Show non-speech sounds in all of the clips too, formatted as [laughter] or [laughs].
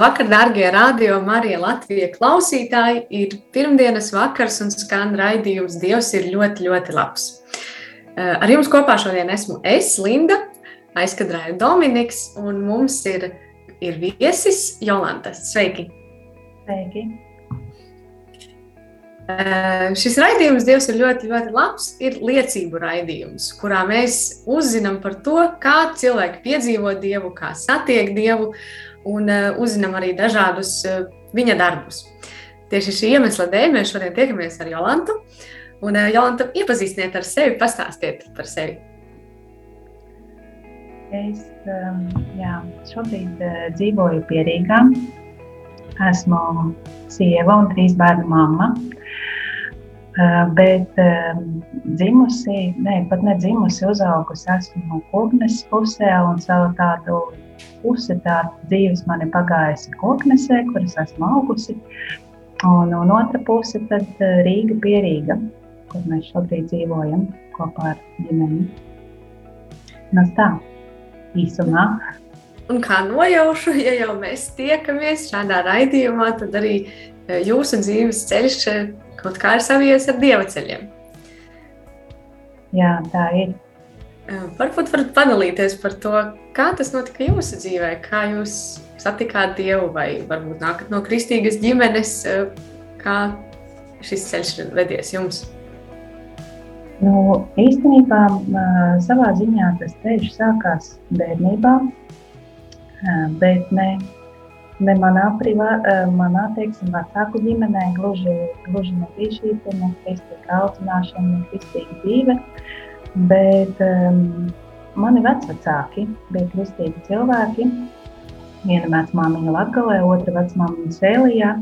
Labvakar, darbie radio Marija Latvijas klausītāji! Ir pirmdienas vakars un skan raidījums Dievs ir ļoti, ļoti labs. Eh, Ar jums kopā šodien esmu es, Linda, aizkadrēju Dominiks, un mums ir, ir viesis Jolanta. Sveiki! Sveiki. Eh, Šis raidījums, Dievs ir ļoti, ļoti labs, ir liecību raidījums, kurā mēs uzzinām par to, kā cilvēki piedzīvo Dievu, kā satiek Dievu, un uh, uzzinām arī dažādus uh, viņa darbus. Tieši šī iemesla dēļ mēs šodien tiekamies ar Jolantu. Un, uh, Jolanta, iepazīstiniet ar sevi, pastāstiet par sevi. Es um, jā, šobrīd uh, dzīvoju Pierīgā. Esmu sieva un trīs bērnu mamma. Uh, bet um, dzimusi, ne, pat ne dzimusi, uzaugusi esmu Kūpnes pusē un savu tādu pusi tā dzīves man ir pagājusi koknesē, kuras esmu augusi. Un, un otra puse tad eh, Rīga pierīga, kur mēs šobrīd dzīvojam kopā ar ģimeni. Nu tā, īsumā. Un kā nojaušu, ja jau mēs tiekamies šādā raidījumā, tad arī eh, jūsu dzīves ceļš eh, kaut kā ir savies ar dieva ceļiem. Jā, tā ir. Varbūt varat padalīties par to, kā tas notika jūsu dzīvē, kā jūs satikāt Dievu, vai varbūt nākat no kristīgas ģimenes, kā šis ceļš vedies jums. Nu, īstenībā savā ziņā tas ceļš sākās bērnībā, bet ne, ne manā, privā, manā teiksim, vecāku ģimenē gluži, gluži nebija šī ne kristīga audzināšana, ne kristīga dzīve. Bet um, mani vecāki bija kristīgi cilvēki. Viena vecmāmiņa Latvijā, otra vecmāmiņa Sēlijā.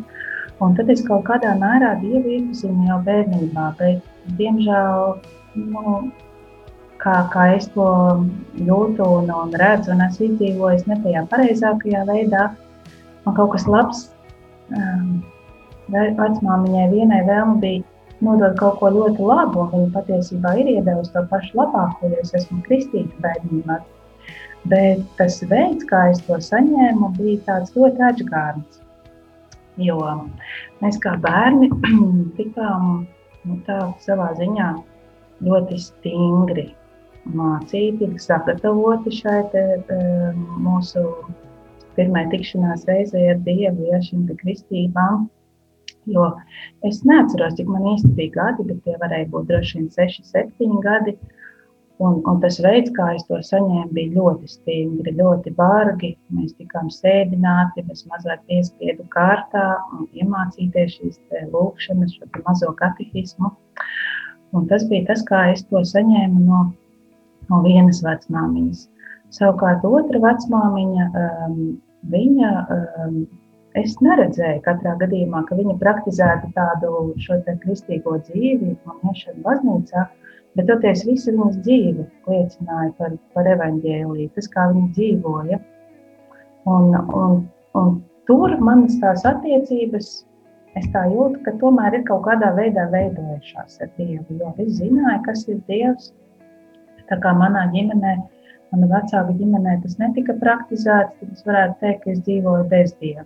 Un tad es kaut kādā mērā dievu iepazinu jau bērnībā, bet, diemžēl, nu, kā, kā es to jūtu un, un redzu, un esmu izdzīvojis ne tajā pareizākajā veidā, man kaut kas labs um, vecmāmiņai vienai vēlme bija nodod kaut ko ļoti labu, viņa patiesībā ir iedevusi to pašu labāko, jo es esmu kristīga bērnībā. Bet tas veids, kā es to saņēmu, bija tāds ļoti atžgārns. Jo mēs kā bērni [clears throat] tikām nu, tā, savā ziņā ļoti stingri mācīti, sagatavoti šai te, mūsu pirmajai tikšanās reizei ar Dievu, ja šīm kristībām. Jo es neatceros, cik man īsti bija gadi, bet tie varēja būt droši vien 6, 7 gadi. Un, un tas veids, kā es to saņēmu, bija ļoti stingri, ļoti bargi. Mēs tikām sēdināti, mēs mazliet piespiedu kārtā un iemācīties šīs lūkšanas, šo mazo katehismu. Un tas bija tas, kā es to saņēmu no, no vienas vecmāmiņas. Savukārt otra vecmāmiņa, um, viņa um, es neredzēju katrā gadījumā, ka viņa praktizētu tādu šo kristīgo dzīvi un iešanu baznīcā, bet toties visa viņas dzīve liecināja par, par evaņģēliju, tas, kā viņa dzīvoja. Un, un, un tur manas tās attiecības, es tā jūtu, ka tomēr ir kaut kādā veidā veidojušās ar Dievu, jo es zināju, kas ir Dievs. Tā kā manā ģimenē, mana vecāka ģimenē tas netika praktizēts, tad es varētu teikt, ka es dzīvoju bez Dieva.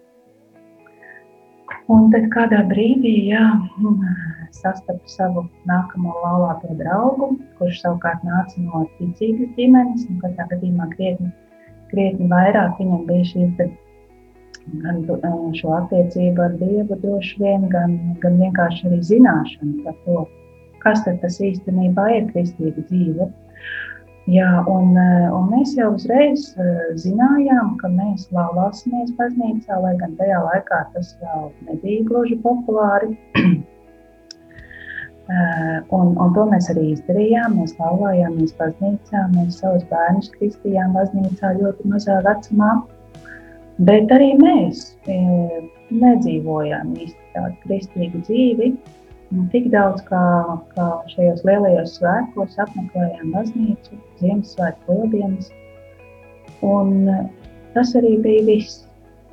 Un tad kādā brīdī jā, sastapu savu nākamo laulāto draugu, kurš savukārt nāca no ticīgas ģimenes. Katrā gadījumā krietni, krietni vairāk viņam bija šī gan šo attiecību ar Dievu droši vien, gan, gan vienkārši arī zināšana par to, kas tas īstenībā ir kristīga dzīve. Jā, un, eh, un mēs jau uzreiz eh, zinājām, ka mēs laulāsimies baznīcā, lai gan tajā laikā tas vēl nebija gluži populāri. [clears throat] Eh, un, un to mēs arī izdarījām. Mēs laulājāmies baznīcā, mēs savus bērnus kristījām baznīcā ļoti mazā vecumā. Bet arī mēs nedzīvojām īsti tādu kristīgu dzīvi. Tik daudz kā, kā šajos lielajos svētkos apmeklējām baznīcu, Ziemassvētku lieldienas. Un eh, tas arī bija viss.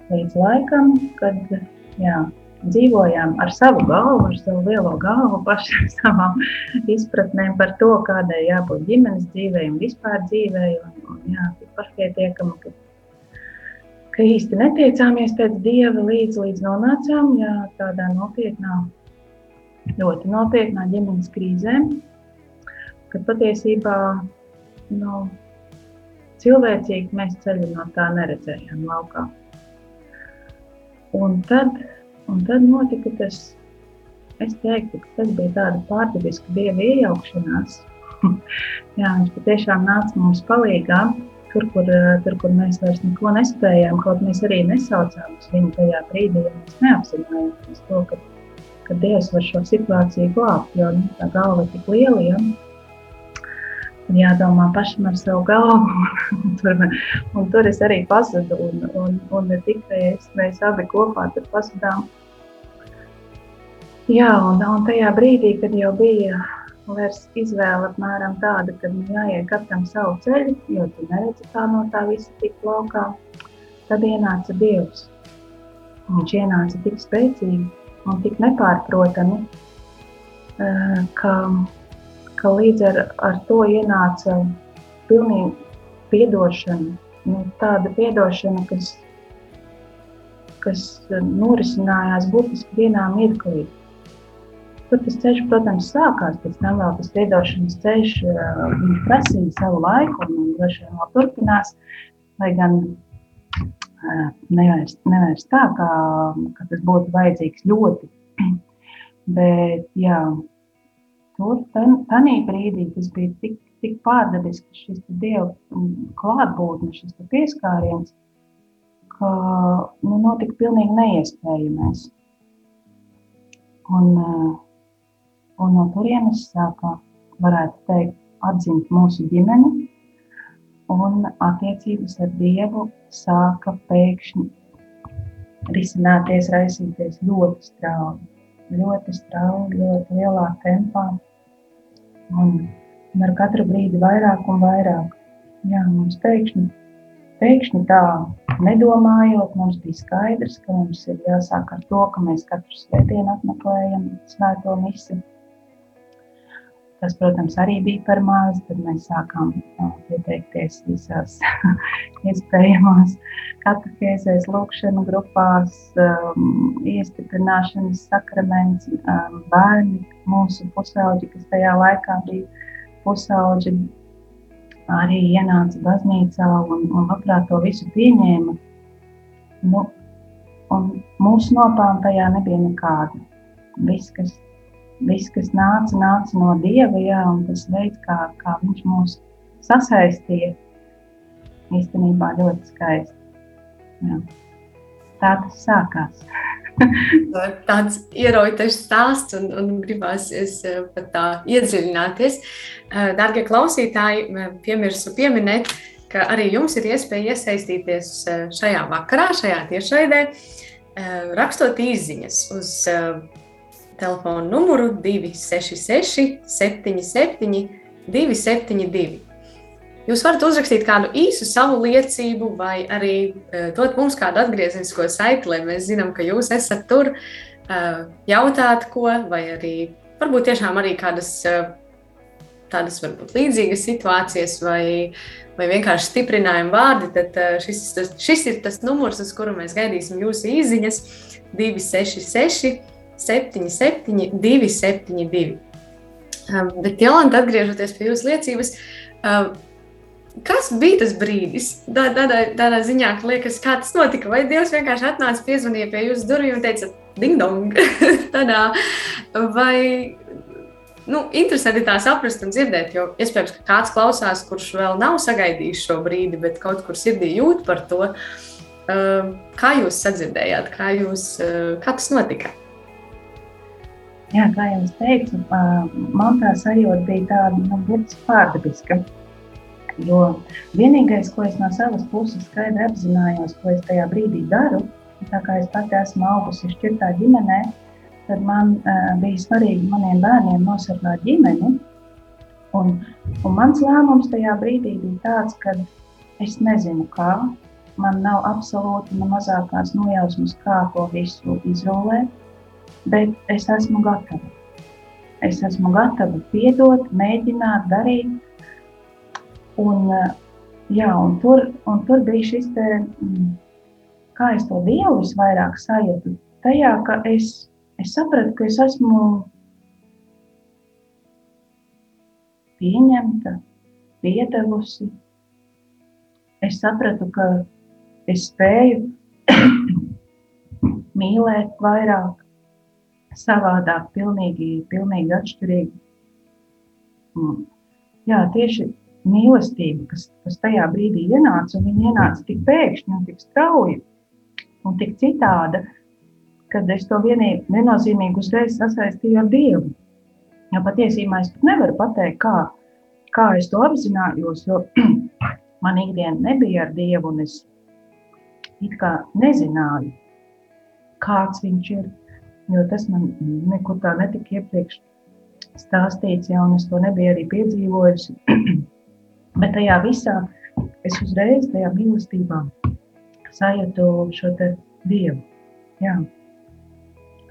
Līdz laikam, kad jā, dzīvojām ar savu galvu, ar savu lielo galvu, pašām [laughs] savām izpratnēm par to, kādai jābūt ģimenes dzīvei un vispār dzīvei. Un, un, jā, pašpietiekami, ka, ka īsti netiecāmies pēc dieva līdz, līdz nonācām jā, tādā nopietnā ļoti nopietnā ģimenes krīzē, kad patiesībā nu, cilvēcīgi mēs ceļu no tā neredzējām laukā. Un tad, un tad notika tas, es teiktu, ka tas bija tāda pārdabiska dieva iejaukšanās. [laughs] Jā, viņš patiešām nāca mums palīgā, tur, kur, tur, kur mēs vairs neko nespējām, kaut mēs arī nesaucām uz viņu tajā brīdī, ja mēs neapzinājāmies to, ka ka Dievs var šo situāciju glābt, jo nu, tā galva ir tik liela. Ja? Un jādomā pašam ar savu galvu. [laughs] un, tur, un tur es arī pazudu. Un, un, un ne tikai es, mēs abi kopā tur pazudām. Jā, un, un tajā brīdī, kad jau bija vairs izvēle apmēram tāda, ka nu, jāiet katram savu ceļu, jo tu neredzi kā no tā visa tik laukā, tad ienāca Dievs. Viņš ienāca tik spēcīgi, un tik nepārprotami, ka, ka līdz ar, ar to ienāca pilnīgi piedošana. Nu, tāda piedošana, kas, kas norisinājās burtiski vienā mirklī. Tur tas ceļš, protams, sākās. Pēc tam vēl tas piedošanas ceļš uh, prasīja savu laiku, un droši vien vēl turpinās. Lai gan nevairs, nevairs tā, kā, ka tas būtu vajadzīgs ļoti. [clears throat] Bet, jā, tur tajā brīdī tas bija tik, tik pārdabiski, šis dieva klātbūtne, šis pieskāriens, ka nu, notika pilnīgi neiespējamais. Un, un no turienes sākā, varētu teikt, atzīt mūsu ģimeni, un attiecības ar Dievu sāka pēkšņi risināties, raisīties ļoti strauji. Ļoti strauji, ļoti lielā tempā. Un, un ar katru brīdi vairāk un vairāk. Jā, mums pēkšņi, pēkšņi tā nedomājot, mums bija skaidrs, ka mums ir jāsāk ar to, ka mēs katru svētdienu apmeklējam svēto misiju Tas, protams, arī bija par maz. Tad mēs sākām pieteikties visās [laughs] iespējamās katehēzēs, lūkšanu grupās, um, iestiprināšanas sakraments, um, bērni, mūsu pusauģi, kas tajā laikā bija pusauģi, arī ienāca baznīcā un, un labprāt to visu pieņēma. Nu, un mūsu nopelna tajā nebija nekāda. Viss, kas viss, kas nāca, nāca no Dieva, jā, un tas veids, kā, kā viņš mūs sasaistīja, īstenībā ļoti skaisti. Jā. Tā tas sākās. [laughs] Tāds ieraujošs stāsts, un, un gribās eh, pat tā iedziļināties. Eh, Darbie klausītāji, piemirsu pieminēt, ka arī jums ir iespēja iesaistīties eh, šajā vakarā, šajā tiešraidē, rakstot īsiņas uz telefona numuru 266, 77, 272. Jūs varat uzrakstīt kādu īsu savu liecību, vai arī uh, dot mums kādu atgriezenisko saiti, lai mēs zinām, ka jūs esat tur, uh, jautāt ko, vai arī varbūt tiešām arī kādas uh, tādas varbūt līdzīgas situācijas, vai, vai vienkārši stiprinājuma vārdi, tad šis, tas, šis ir tas numurs, uz kuru mēs gaidīsim jūsu īsiņas 266. 77, 272. Um, bet, Jolanta, atgriežoties pie jūsu liecības, um, kas bija tas brīdis? Tādā, tādā ziņā, ka liekas, kā tas notika. Vai Dievs vienkārši atnāca, piezvanīja pie jūsu durvīm un teica, ding dong, [laughs] tādā, vai, nu, interesanti tā saprast un dzirdēt, jo iespējams, ka kāds klausās, kurš vēl nav sagaidījis šo brīdi, bet kaut kur sirdī jūt par to. Uh, kā jūs sadzirdējāt, kā, jūs, uh, kā tas notika? Jā, kā jau es teicu, man tā sajūta bija tāda nu, burtiski pārdabiska. Jo vienīgais, ko es no savas puses skaidri apzinājos, ko es tajā brīdī daru, tā kā es pati esmu augusi šķirtā ģimenē, tad man uh, bija svarīgi maniem bērniem nosargāt ģimeni. Un, un mans lēmums tajā brīdī bija tāds, ka es nezinu, kā. Man nav absolūti ne mazākās nojausmas, kā to visu izrūlēt bet es esmu gatava. Es esmu gatava piedot, mēģināt, darīt. Un, eh, jā, un tur, un tur bija šis te, mm, kā es to dievu visvairāk sajūtu, tajā, ka es, es sapratu, ka es esmu pieņemta, piedevusi. Es sapratu, ka es spēju [coughs] mīlēt vairāk, savādāk, pilnīgi, pilnīgi atšķirīgi. Mm. Jā, tieši mīlestība, kas, kas tajā brīdī ienāca, un viņa ienāca tik pēkšņi un tik strauji un tik citāda, kad es to vienīgi, viennozīmīgi uzreiz sasaistīju ar Dievu. Jo patiesībā es pat nevaru pateikt, kā, kā es to apzinājos, jo [clears throat] man ikdiena nebija ar Dievu, un es it kā nezināju, kāds viņš ir, jo tas man nekur tā netika iepriekš stāstīts, ja es to nebiju arī piedzīvojusi. [clears throat] Bet tajā visā es uzreiz tajā mīlestībā sajūtu šo dievu. Jā.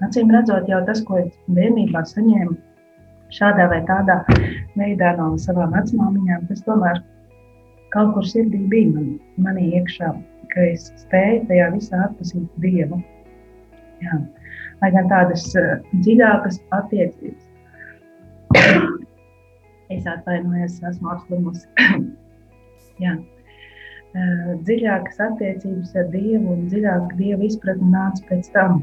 Acīm redzot, jau tas, ko es bērnībā saņēmu šādā vai tādā veidā no savām vecmāmiņām, tas tomēr kaut kur sirdī bija man, manī iekšā, ka es spēju tajā visā atpazīt dievu. Jā lai gan tādas uh, dziļākas attiecības. [coughs] es atvainojos, esmu apslimusi. [coughs] Jā. Uh, dziļākas attiecības ar Dievu un dziļāka Dieva izpratne nāca pēc tam.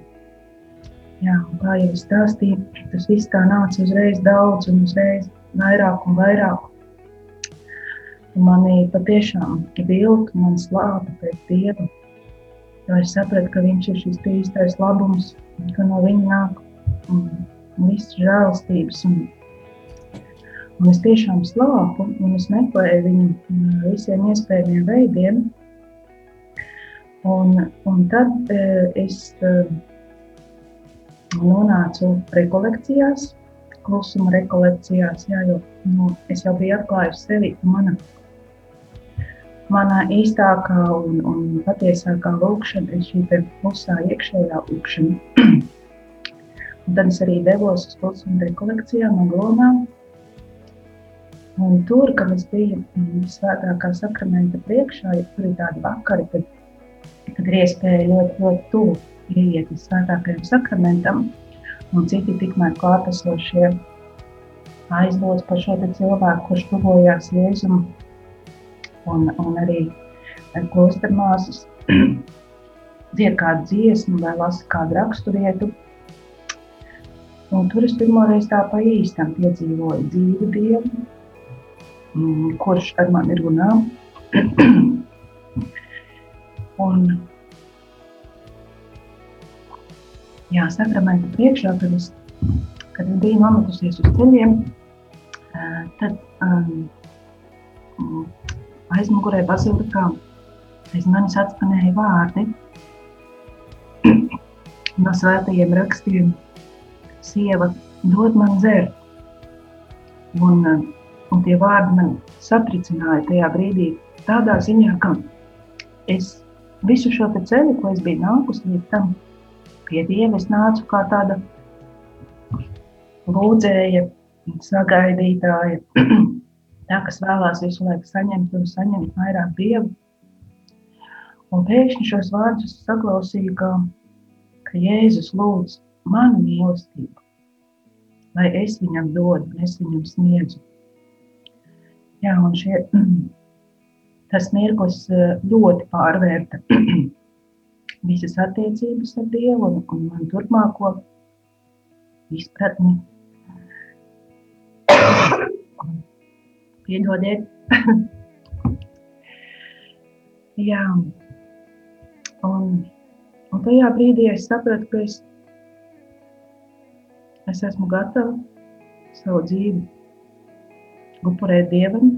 Jā, kā jau es stāstīju, tas viss tā nāca uzreiz daudz un uzreiz vairāk un vairāk. Manī patiešām vilka, man slāpa pēc Dieva. Jo es sapratu, ka viņš ir šis īstais labums, ka no viņa nāk viss žēlastības. Un, un es tiešām slāpu, un es meklēju viņu um, visiem iespējamiem veidiem. Un, un tad uh, es uh, nonācu rekolekcijās, klusuma rekolekcijās, jā, jo nu, es jau biju atklājusi sevi, ka mana Manā īstākā un, un patiesākā lūkšana ir šī klusā iekšējā lūkšana. [clears throat] un tad es arī devos uz klusuma rekolekcijām no Glomām. Un tur, kad es biju mm, svētākā sakramenta priekšā, ja tur ir tādi vakari, kad, kad ir iespēja ļoti, ļoti tuvu ieiet uz svētākajam sakramentam, un citi tikmēr klātesošie aizlūdz par šo cilvēku, kurš tuvojās Jēzumam un, un arī klostermāsas [clears throat] dzied kādu dziesmu vai lasa kādu raksturietu. Un tur es pirmoreiz tā pa īstam piedzīvoju dzīvu Dievu, mm, kurš ar mani runā. [clears throat] un, jā, sakramenta priekšā, kad es, kad es biju nometusies uz ceļiem, tad um, aizmugurē bazilikā aiz manis atskanēja vārdi [clears throat] no svētajiem rakstiem. Sieva dod man dzert. Un, un tie vārdi man satricināja tajā brīdī tādā ziņā, ka es visu šo ceļu, ko es biju nākus līdz tam, pie Dieva es nācu kā tāda lūdzēja, sagaidītāja, [clears throat] tā, kas vēlās visu laiku saņemt un saņemt vairāk dievu. Un pēkšņi šos vārdus saklausīju, ka, ka Jēzus lūdz manu mīlestību, lai es viņam dodu, un es viņam sniedzu. Jā, un šie, [clears throat] tas mirklis eh, ļoti pārvērta [clears throat] visas attiecības ar Dievu un, un man turpmāko izpratni Piedodiet. [laughs] Jā. Un, un tajā brīdī es sapratu, ka es, es esmu gatava savu dzīvi upurēt Dievam,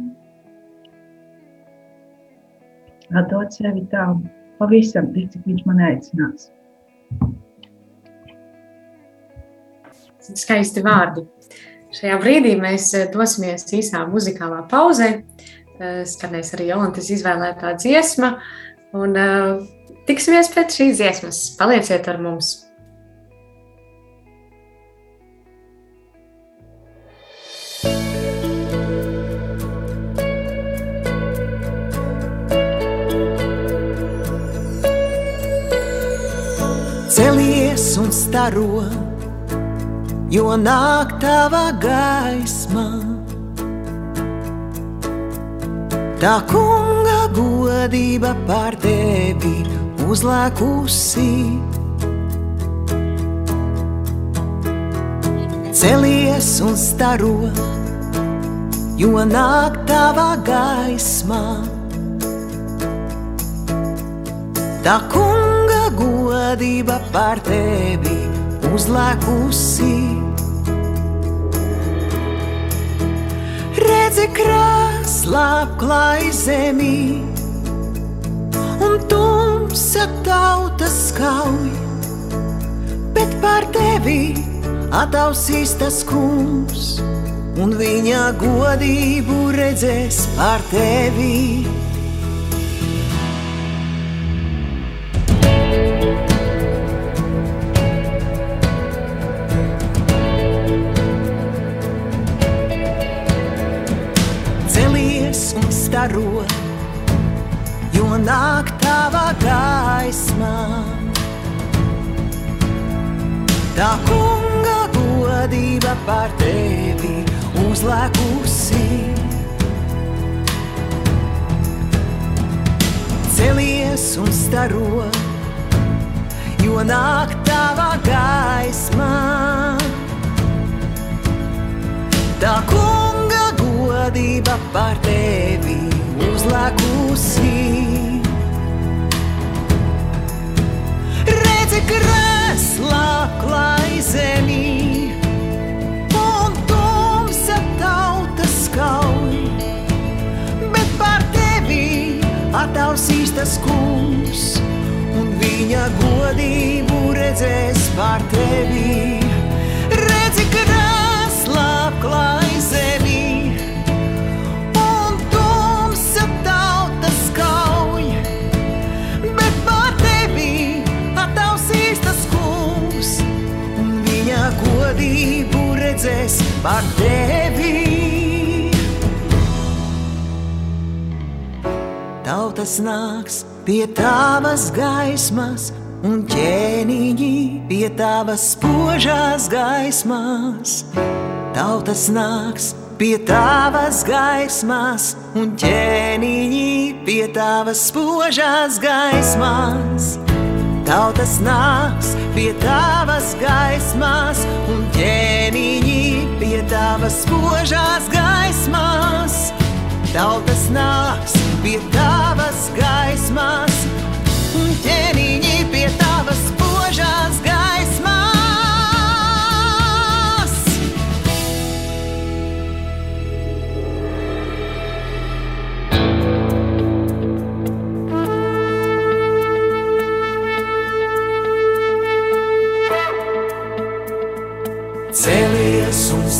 atdot sevi tam pavisam tik, cik Viņš man aicinās. Skaisti vārdi. Šajā brīdī mēs eh, dosimies īsā muzikālā pauzē. Eh, Skanēs arī Jolantas izvēlētā dziesma. Un uh, tiksimies pēc šīs dziesmas. Palieciet ar mums! Celies un staro, jo nāk tava gaisma. Tā kunga godība pār tevi uzlēkusi. Celies un staro, jo nāk tava gaisma. Tā kunga godība pār tevi uzlēkusi. Redzi krāslā klāj zemī, un tumsa tautas skauj, bet pār tevi atausīs tas kungs, un viņa godību redzēs pār tevi. Staro, jo nāk tava gaisma. Tā kunga godība pār tevi uzlēkusi. Celies un staro, jo nāk tava gaisma. Tā kunga godība pār tevi uzlēkusi. Redzi, krēslā klāj zemī, un tumsa tautas skauj, bet pār tevi atausīs tas kungs, un viņa godību redzēs pār tevi. Godību redzēs pār tevi. Tautas nāks pie tavas gaismas, un ķēniņi pie tavas spožās gaismas. Tautas nāks pie tavas gaismas, un ķēniņi pie tavas spožās gaismas. Tautas nāks pie tavas gaismas, un ķēniņi pie tavas spožās gaismas. Tautas nāks pie tavas gaismas, un ķēniņi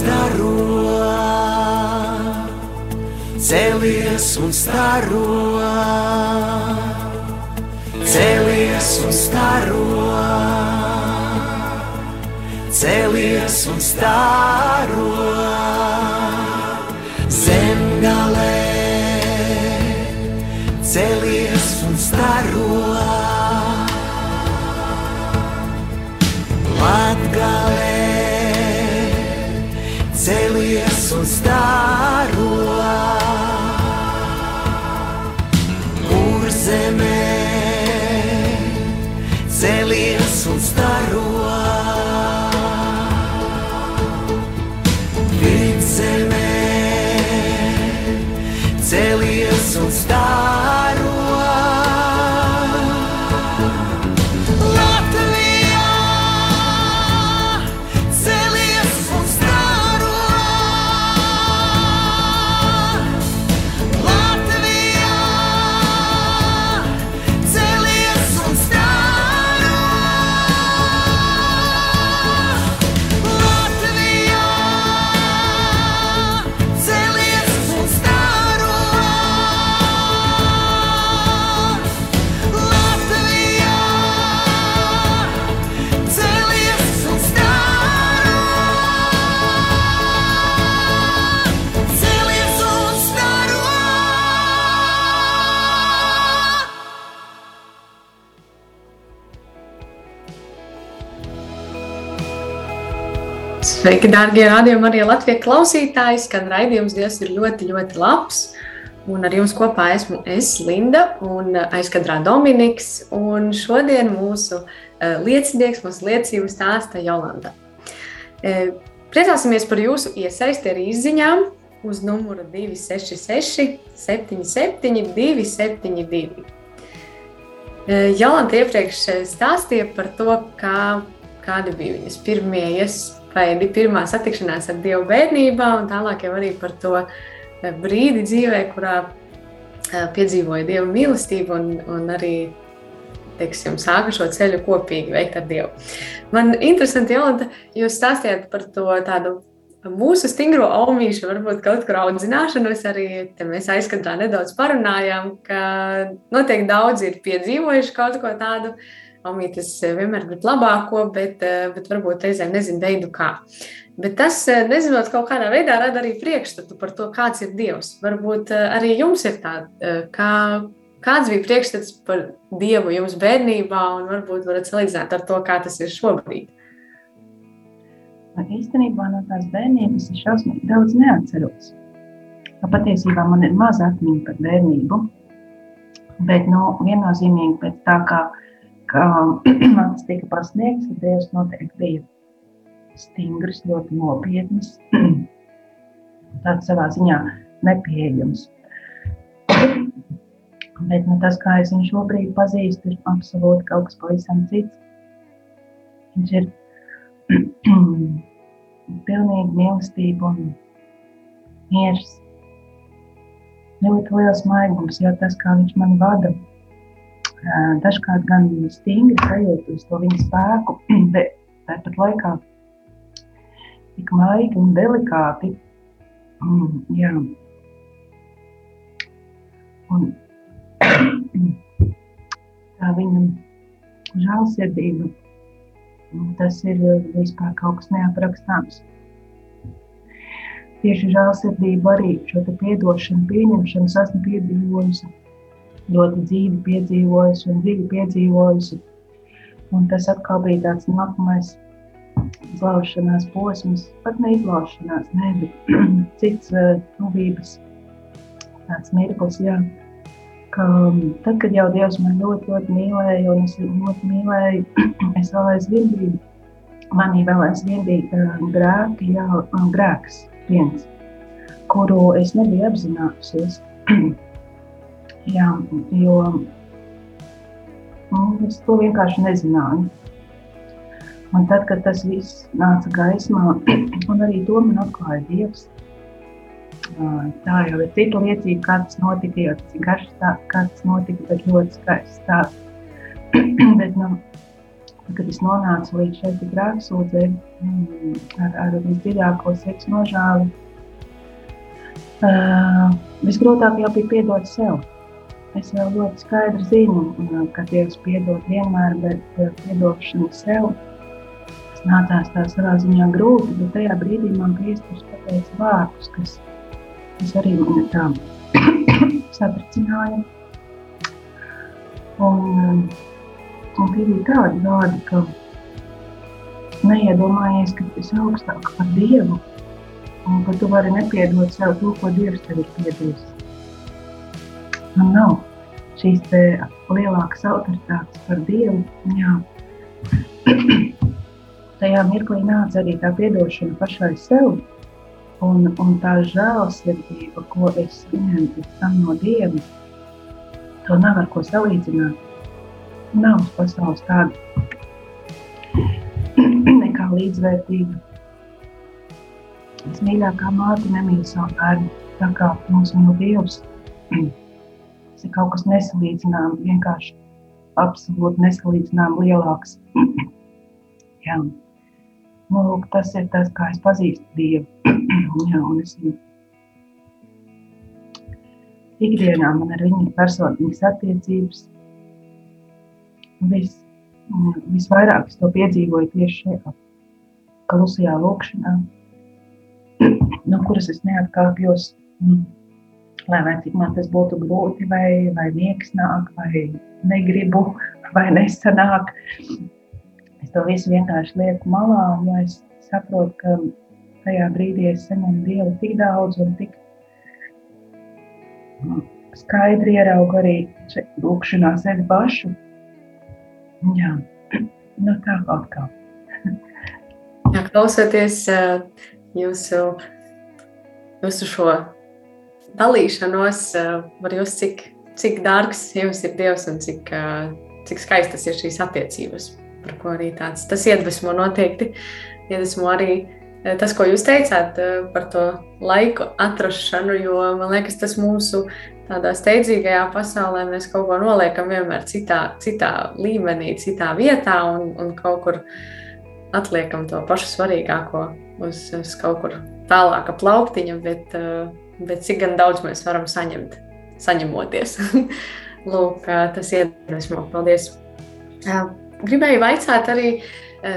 staro, celies un staro, celies un staro, celies un staro, Sveiki, darbie radījumi, arī Latvijas klausītāji. Skan raidījums, Dievs ir ļoti, ļoti labs. Un ar jums kopā esmu es, Linda, un aizkadrā Dominiks. Un šodien mūsu uh, liecinieks, mūsu liecību stāsta Jolanda. Uh, priecāsimies par jūsu iesaisti arī izziņām uz numuru 266, 77, 272. Jolanta iepriekš stāstīja par to, kā, kādi bija viņas pirmie iespaidi, pirmā satikšanās ar Dievu bērnībā, un tālāk jau arī par to brīdi dzīvē, kurā piedzīvoja Dieva mīlestību un, un arī teiksim, sāka šo ceļu kopīgi veikt ar Dievu. Man interesanti, Jolanta, jūs stāstījāt par to tādu mūsu stingro aumīšu, varbūt kaut kur audzināšanos arī mēs aizkadrā nedaudz parunājām, ka noteikti daudzi ir piedzīvojuši kaut ko tādu. Aumītis vienmēr grib labāko, bet, bet varbūt reizēm nezina veidu, kā. Bet tas, nezinot, kaut kādā veidā rada arī priekšstatu par to, kāds ir Dievs. Varbūt arī jums ir tāds, kā, kāds bija priekšstats par Dievu jums bērnībā, un varbūt varat salīdzināt ar to, kā tas ir šobrīd. Īstenībā no tās bērnības es šausmīgi daudz neatceros. Patiesībā man ir maza atmiņa par bērnību, bet nu, viennozīmīgi pēc tā, kā, kā man tas tika pasniegts, tad Dievs noteikti bija stingrs, ļoti nopietns, [clears throat] tāds savā ziņā nepieejams. [clears throat] Bet nu, tas, kā es viņu šobrīd pazīstu, ir absolūti kaut kas pavisam cits. Viņš ir [clears throat] pilnīgi mīlestība un miers. Ļoti liels maigums, jo tas, kā viņš mani vada, dažkārt gan stingri sajūtu uz to viņa spēku, [clears throat] bet tāpat laikā tik maigi un delikāti. Mm, jā. Un [clears throat] tā viņam žēlsirdība Tas ir vispār kaut kas neaprakstāms. Tieši žēlsirdība arī šo piedošanu, pieņemšanu esmu piedzīvojusi, ļoti dzīvi piedzīvojusi un dziļi piedzīvojusi. Un tas atkal bija tāds nākamais izlaušanās posms, pat ne izlaušanās, ne, bet [clears throat] cits uh, tuvības tāds mirklis, jā. Ka, tad, kad jau Dievs man ļoti, ļoti mīlēja, un es viņu ļoti mīlēju, [clears throat] es vēl aizvien biju, manī vēl aizvien bija uh, grēki, jā, grēks viens, kuru es nebiju apzinājusies. [clears throat] jā, jo nu, es to vienkārši nezināju. Un tad, kad tas viss nāca gaismā, [clears throat] un arī to man atklāja Dievs, tā jau ir cita liecība, kā tas notika, jo tas ir garš stāsts, kā tas notika, bet ļoti skaists stāsts. [clears throat] bet, nu, kad es nonācu līdz šeit grēksūdzē mm, ar, ar visdziļāko seksu nožāli, uh, visgrūtāk jau bija piedot sev. Es jau ļoti skaidri zinu, ka Dievs piedod vienmēr, bet uh, piedošana sev tas nācās tā savā ziņā grūti, bet tajā brīdī man priesteris pateica vārdus, kas, kas arī man tā [coughs] satricināja. Un, Un tie bija tādi vārdi, ka neiedomājies, ka tu esi augstāk par Dievu un ka tu vari nepiedot sev to, ko Dievs tev ir piedevis. Man nav šīs lielākas autoritātes par Dievu. Jā. [clears throat] Tajā mirklī nāca arī tā piedošana pašai sev un, un tā žēlsirdība, ko es saņēmu pēc tam no Dieva. To nav ar ko salīdzināt nav uz pasaules tāda [clears throat] nekā līdzvērtīga. Es mīļākā māte nemīlu savu bērnu, tā kā mums mīl Dievs. [clears throat] Tas ir kaut kas nesalīdzināms, vienkārši absolūti nesalīdzināms lielāks. [clears throat] Nu, lūk, tas ir tas, kā es pazīstu Dievu. [clears throat] Jā, es viņu ikdienā man ar viņu personīgas attiecības, vis, visvairāk es to piedzīvoju tieši šajā klusajā lūkšanā, [clears throat] no kuras es neatkāpjos. Lai vai cik man tas būtu grūti, vai, vai niekas nāk, vai negribu, vai nesanāk. Es to visu vienkārši lieku malā, jo es saprotu, ka tajā brīdī es saņemu Dievu tik daudz un tik skaidri ieraugu arī lūkšanā sevi pašu. Jā, [clears throat] nu tā kaut kā. Jā, klausoties jūsu, jūsu šo dalīšanos, var jūs cik, cik dārgs jums ir Dievs un cik, cik skaistas ir šīs attiecības, par ko arī tāds, tas iedvesmo noteikti, iedvesmo arī tas, ko jūs teicāt par to laiku atrašanu, jo man liekas, tas mūsu tādā steidzīgajā pasaulē mēs kaut ko noliekam vienmēr citā, citā līmenī, citā vietā un, un kaut kur atliekam to pašu svarīgāko uz, uz kaut kur tālāka plauktiņa, bet uh, bet cik daudz mēs varam saņemt, saņemoties. [laughs] Lūk, tas iedvesmo. Paldies! Gribēju vaicāt arī,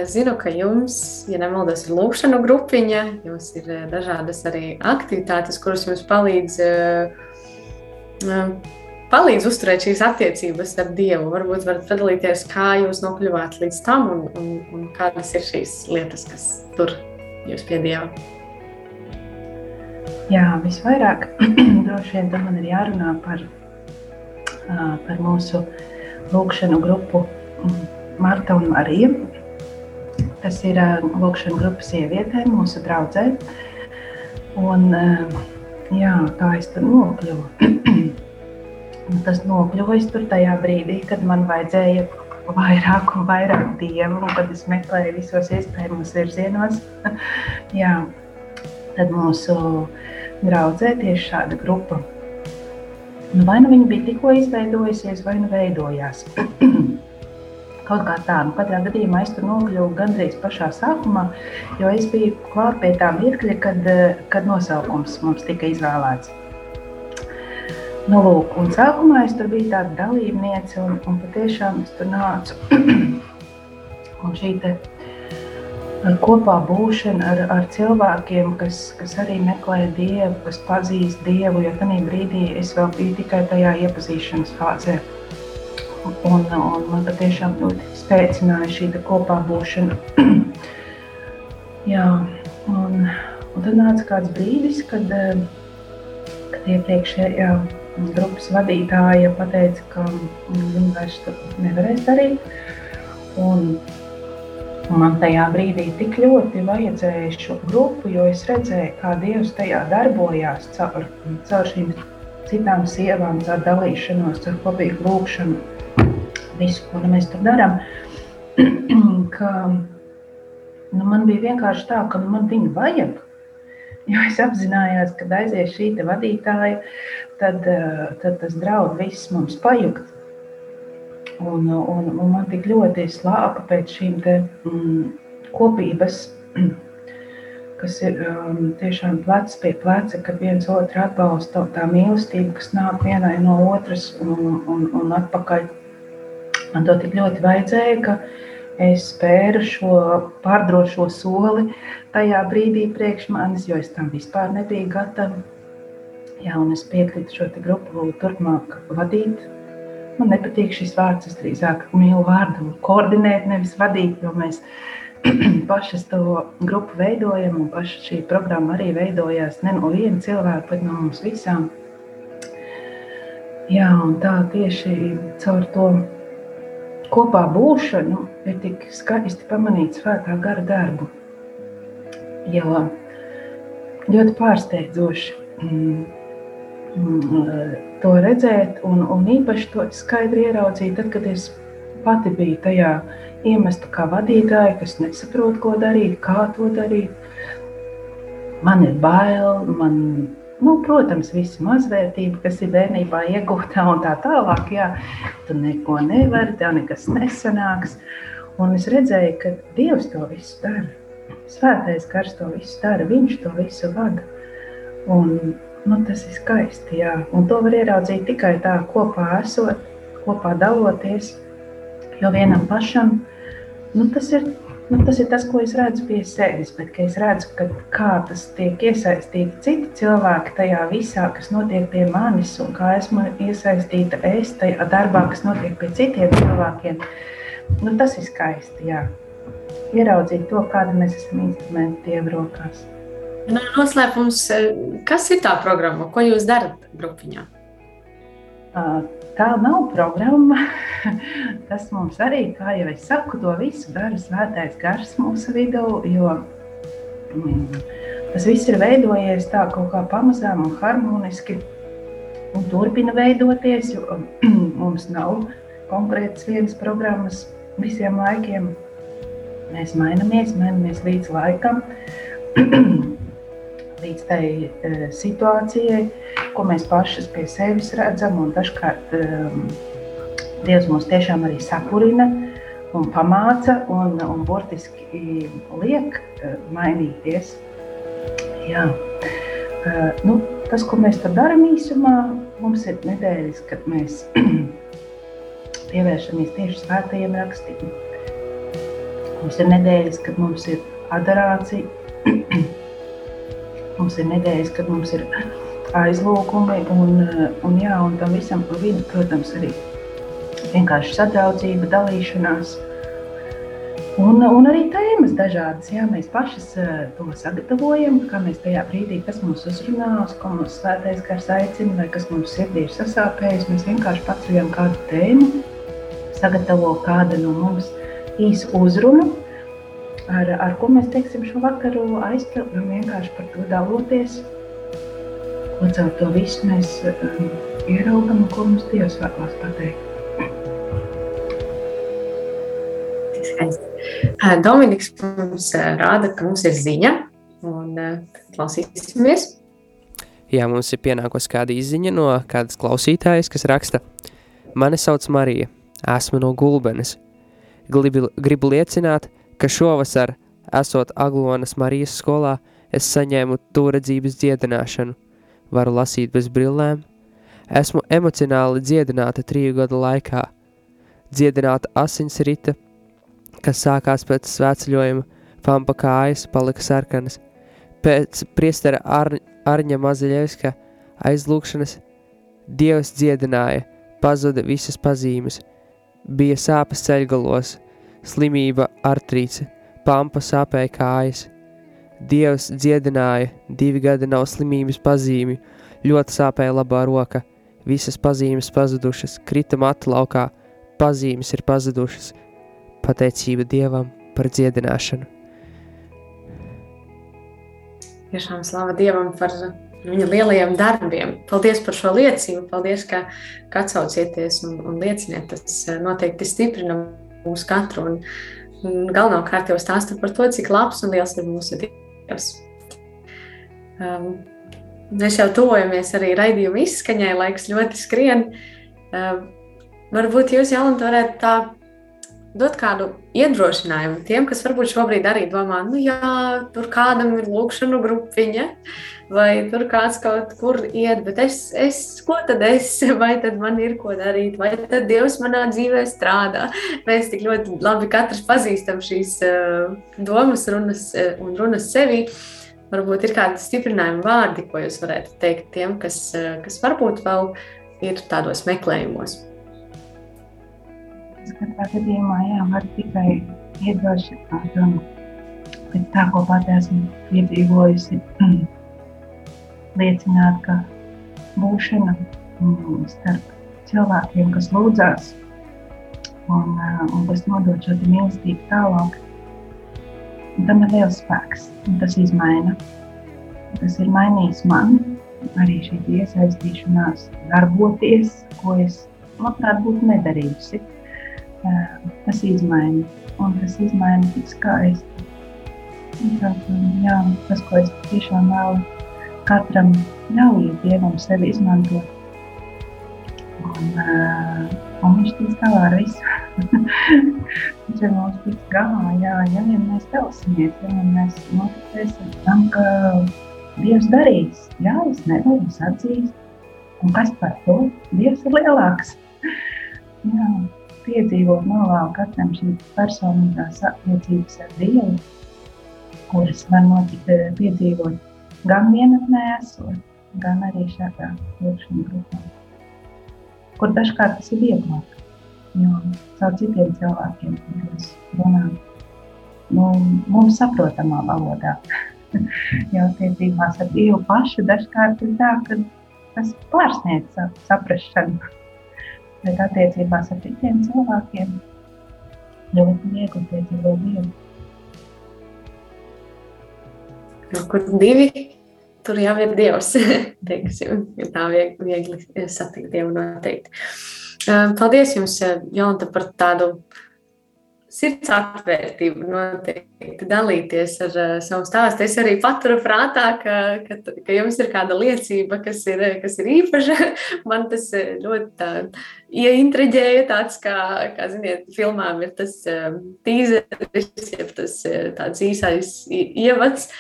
zinu, ka jums, ja nemaldos, ir lūkšana grupiņa, jums ir dažādas arī aktivitātes, kuras jums palīdz, palīdz uzturēt šīs attiecības ar Dievu. Varbūt varat padalīties, kā jūs nokļuvāt līdz tam un, un, un kādas ir šīs lietas, kas tur jūs pie Dieva. Jā, visvairāk [clears throat] droši vien man ir jārunā par, par mūsu lūkšanu grupu Marta un Marija. Tas ir lūkšana grupa sievietēm, mūsu draudzē. Un, jā, tā es tur nokļuvu. [clears throat] Tas nokļuva tur tajā brīdī, kad man vajadzēja vairāk un vairāk dievu, un kad es meklēju visos iespējamos virzienos. [laughs] jā, tad mūsu uh, draudzē tieši šāda grupa. Nu, vai nu viņa bija tikko izveidojusies, vai nu veidojās. [clears throat] Kaut kā tā, nu, katrā gadījumā es tur nokļuvu gandrīz pašā sākumā, jo es biju klāt pie tā mirkļa, kad, kad nosaukums mums tika izvēlēts. Nu, lūk, un sākumā es tur biju tāda dalībniece, un, un patiešām es tur nācu. [clears throat] un šī te, kopā būšana ar, ar cilvēkiem, kas, kas arī meklē Dievu, kas pazīst Dievu, jo tajā brīdī es vēl biju tikai tajā iepazīšanas fāzē. Un, un man patiešām ļoti spēcināja šī kopā būšana. [clears throat] Jā, un, un tad nāca kāds brīdis, kad, kad iepriekšējā grupas vadītāja pateica, ka viņi vairs nevarēs darīt. Un man tajā brīdī tik ļoti vajadzēja šo grupu, jo es redzēju, kā Dievs tajā darbojās caur, caur šīm citām sievām, caur dalīšanos, caur kopīgu lūgšanu, visu, ko nu mēs tur darām. [clears throat] ka, nu, man bija vienkārši tā, ka nu, man viņu vajag. Jo es apzinājos, ka aizies šī vadītāja, tad, eh, tad tas draudz viss mums pajukt. Un, un, un man tik ļoti slāpa pēc šīm te, mm, kopības, [clears throat] kas ir um, tiešām plecs pie pleca, kad viens otru atbalsta tā mīlestība, kas nāk vienai no otras un, un, un atpakaļ. Man to tik ļoti vajadzēja, ka es spēru šo pārdrošo soli tajā brīdī priekš manis, jo es tam vispār nebiju gatava. Jā, un es piekrītu šo grupu turpmāk vadīt, Man nepatīk šis vārds. Es drīzāk mīlu vārdu koordinēt, nevis vadīt, jo mēs [clears throat] pašas to grupu veidojam, un paša šī programma arī veidojās ne no viena cilvēka, bet no mums visām. Jā, un tā tieši caur to kopā būšanu ir tik skaisti pamanīt svētā gara darbu. Jo ļoti pārsteidzoši. Mm to redzēt, un, un īpaši to skaidri ieraudzīt, tad, kad es pati biju tajā iemesta kā vadītāja, kas nesaprot, ko darīt, kā to darīt. Man ir bail, man, nu, protams, visi mazvērtība, kas ir bērnībā iegūta un tā tālāk, jā, tu neko nevari, tev nekas nesanāks. Un es redzēju, ka Dievs to visu dara. Svētais gars to visu dara, viņš to visu vada. Un Nu, tas ir skaisti, jā. Un to var ieraudzīt tikai tā, kopā esot, kopā daloties. Jo vienam pašam nu, tas, ir, nu, tas ir tas, ko es redzu pie sevis. Bet es redzu, ka, kā tas tiek iesaistīti citi cilvēki tajā visā, kas notiek pie manis, un kā esmu iesaistīta es tajā darbā, kas notiek pie citiem cilvēkiem. Nu, tas ir skaisti. Jā. ieraudzīt to, kāda mēs esam instrumenti Dieva rokās. Nu, noslēpums, kas ir tā programma, ko jūs darat grupiņā? Tā nav programma. [laughs] Tas mums arī, kā jau es saku, to visu dara svētais gars mūsu vidū, jo mm, tas viss ir veidojies tā kaut kā pamazām un harmoniski un turpina veidoties, jo [clears throat] mums nav konkrētas vienas programmas visiem laikiem. Mēs mainamies, mainamies līdz laikam, [clears throat] līdz tai uh, situācijai, ko mēs pašas pie sevis redzam. Dažkārt um, Dievs mūs tiešām arī sakurina un pamāca un, un burtiski liek uh, mainīties. Jā. Uh, nu, tas, ko mēs tur darām īsumā, mums ir nedēļas, kad mēs [clears throat] pievēršamies tieši svētajiem rakstiem. Mums ir nedēļas, kad mums ir adorācija, [clears throat] mums ir nedēļas, kad mums ir aizlūgumi, un, un, jā, un tam visam pa vidu, protams, arī vienkārši sadraudzība, dalīšanās. Un, un arī tēmas dažādas. Jā, mēs pašas uh, to sagatavojam, kā mēs tajā brīdī, kas mums uzrunā, uz ko mums svētais gars aicina, vai kas mums sirdī ir sasāpējis. Mēs vienkārši paceļam kādu tēmu, sagatavo kāda no mums īsu uzrunu, ar, ar ko mēs teiksim šo vakaru aizpildam, vienkārši par to daloties. Ko caur to visu mēs um, ieraugam un ko mums Dievs vēlās pateikt. Dominiks mums rāda, ka mums ir ziņa, un klausīsimies. Jā, mums ir pienākusi kāda izziņa no kādas klausītājas, kas raksta: Mani sauc Marija, esmu no Gulbenes. Gribu, gribu liecināt, ka šovasar, esot Aglonas Marijas skolā, es saņēmu tūredzības dziedināšanu. Varu lasīt bez brillēm. Esmu emocionāli dziedināta triju gadu laikā. Dziedināta asins rita kas sākās pēc svētceļojuma, pampa kājas palika sarkanas. Pēc priestera Ar Arņa Mazaļevska aizlūkšanas Dievs dziedināja, pazuda visas pazīmes. Bija sāpes ceļgalos, slimība artrīce, pampa sāpēja kājas. Dievs dziedināja, divi gadi nav slimības pazīmi, ļoti sāpēja labā roka, visas pazīmes pazudušas, krita matu laukā, pazīmes ir pazudušas, pateicība Dievam par dziedināšanu. Tiešām slava Dievam par viņa lielajiem darbiem. Paldies par šo liecību. Paldies, ka, ka atsaucieties un, un lieciniet. Tas eh, noteikti stiprina mūsu katru. Un, un galvenokārt jau stāsta par to, cik labs un liels ir mūsu Dievs. Um, mēs jau tuvojamies arī raidījuma izskaņai, laiks ļoti skrien. Um, varbūt jūs, Jālanta, varētu tā dot kādu iedrošinājumu tiem, kas varbūt šobrīd arī domā, nu jā, tur kādam ir lūkšanu grupiņa, vai tur kāds kaut kur iet, bet es, es, ko tad es, [laughs] vai tad man ir ko darīt, vai tad Dievs manā dzīvē strādā. Mēs tik ļoti labi katrs pazīstam šīs uh, domas runas uh, un runas sevi. Varbūt ir kādi stiprinājumi vārdi, ko jūs varētu teikt tiem, kas, uh, kas varbūt vēl ir tādos meklējumos katrā gadījumā jā, var tikai iedrošināt un pēc tā, ko pat esmu piedzīvojusi, liecināt, ka būšana mm, starp cilvēkiem, kas lūdzās un, un kas nodod šo mīlestību tālāk, tam ir liels spēks. Tas izmaina. Tas ir mainījis mani, arī šī iesaistīšanās, darboties, ko es labprāt būtu nedarījusi tas izmaina. Un tas izmaina tik skaisti. Jā, tas, ko es tiešām vēlu katram ļaujiet Dievam sevi izmantot. Un, uh, un viņš tiks galā ar visu. [laughs] viņš ir mums tiks galā, jā, ja vien mēs telsimies, ja vien mēs noticēsim tam, ka Dievs darīs. Jā, es nevaru, es atzīstu. Un kas par to? Dievs ir lielāks. [laughs] jā piedzīvot novēlu katram šīs personīgās attiecības ar Dievu, kuras var notikt, eh, piedzīvot gan vienatnē esot, gan arī šādā lūkšana grupā, kur dažkārt tas ir vieglāk, jo caur citiem cilvēkiem mēs runājam. nu, mums saprotamā valodā. [laughs] jo attiecībās ar Dievu pašu dažkārt ir tā, ka tas pārsniedz saprašanu. Bet attiecībās ar citiem cilvēkiem ļoti viegli piedzīvot Dievu. Kur divi, tur jau ir Dievs. Teiksim, tā viegli, viegli satikt Dievu noteikti. Paldies jums, Jonta, par tādu sirds atvērtību noteikti dalīties ar uh, savu stāstu. Es arī paturu prātā, ka, ka, ka jums ir kāda liecība, kas ir, kas ir īpaša. [laughs] Man tas ļoti tā, ieintriģēja tāds, kā, kā ziniet, filmām ir tas um, tīzeris, jeb tas tāds īsais ievads.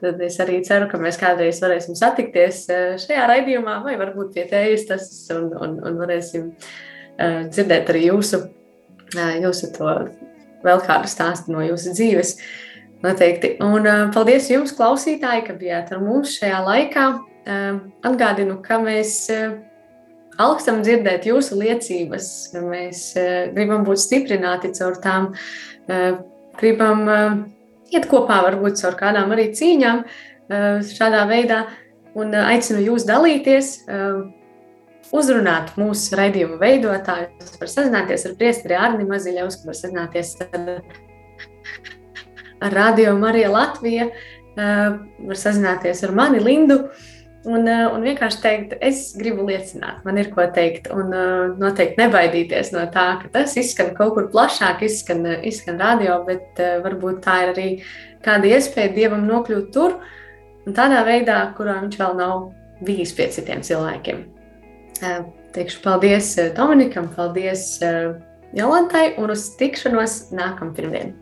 Tad es arī ceru, ka mēs kādreiz varēsim satikties šajā raidījumā, vai varbūt pie tējas tas un, un, un varēsim uh, dzirdēt arī jūsu, uh, jūsu to vēl kādu stāstu no jūsu dzīves. Noteikti. Un uh, paldies jums, klausītāji, ka bijāt ar mums šajā laikā. Uh, atgādinu, ka mēs uh, augstam dzirdēt jūsu liecības, mēs gribam būt stiprināti caur tām, gribam iet kopā varbūt caur kādām arī cīņām šādā veidā. Un aicinu jūs dalīties. Uzrunāt mūsu raidījumu veidotājus, var sazināties ar priesteri Arni Maziļevsku, var sazināties ar, Radio Marija Latvija, var sazināties ar mani Lindu. Un, un vienkārši teikt, es gribu liecināt, man ir ko teikt. Un noteikti nebaidīties no tā, ka tas izskan kaut kur plašāk, izskan, izskan radio, bet varbūt tā ir arī kāda iespēja dievam nokļūt tur, un tādā veidā, kurā viņš vēl nav bijis pie citiem cilvēkiem. Teikšu paldies Dominikam, paldies Jolantai un uz tikšanos nākamā pirmdiena.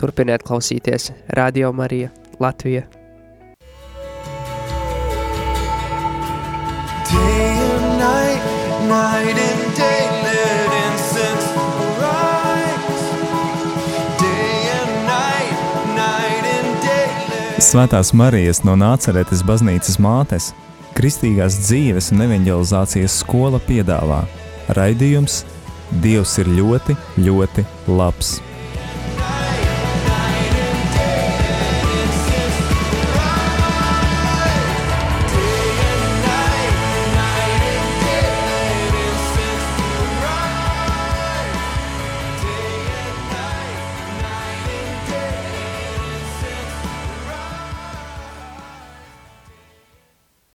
Turpiniet klausīties Radio Marija Latvija. Day and night, night and day, let incense arise. Day and night, night and day, let Svētās Marijas no Nāceretes baznīcas mātes Kristīgās dzīves un evanģelizācijas skola piedāvā raidījums Dievs ir ļoti, ļoti labs.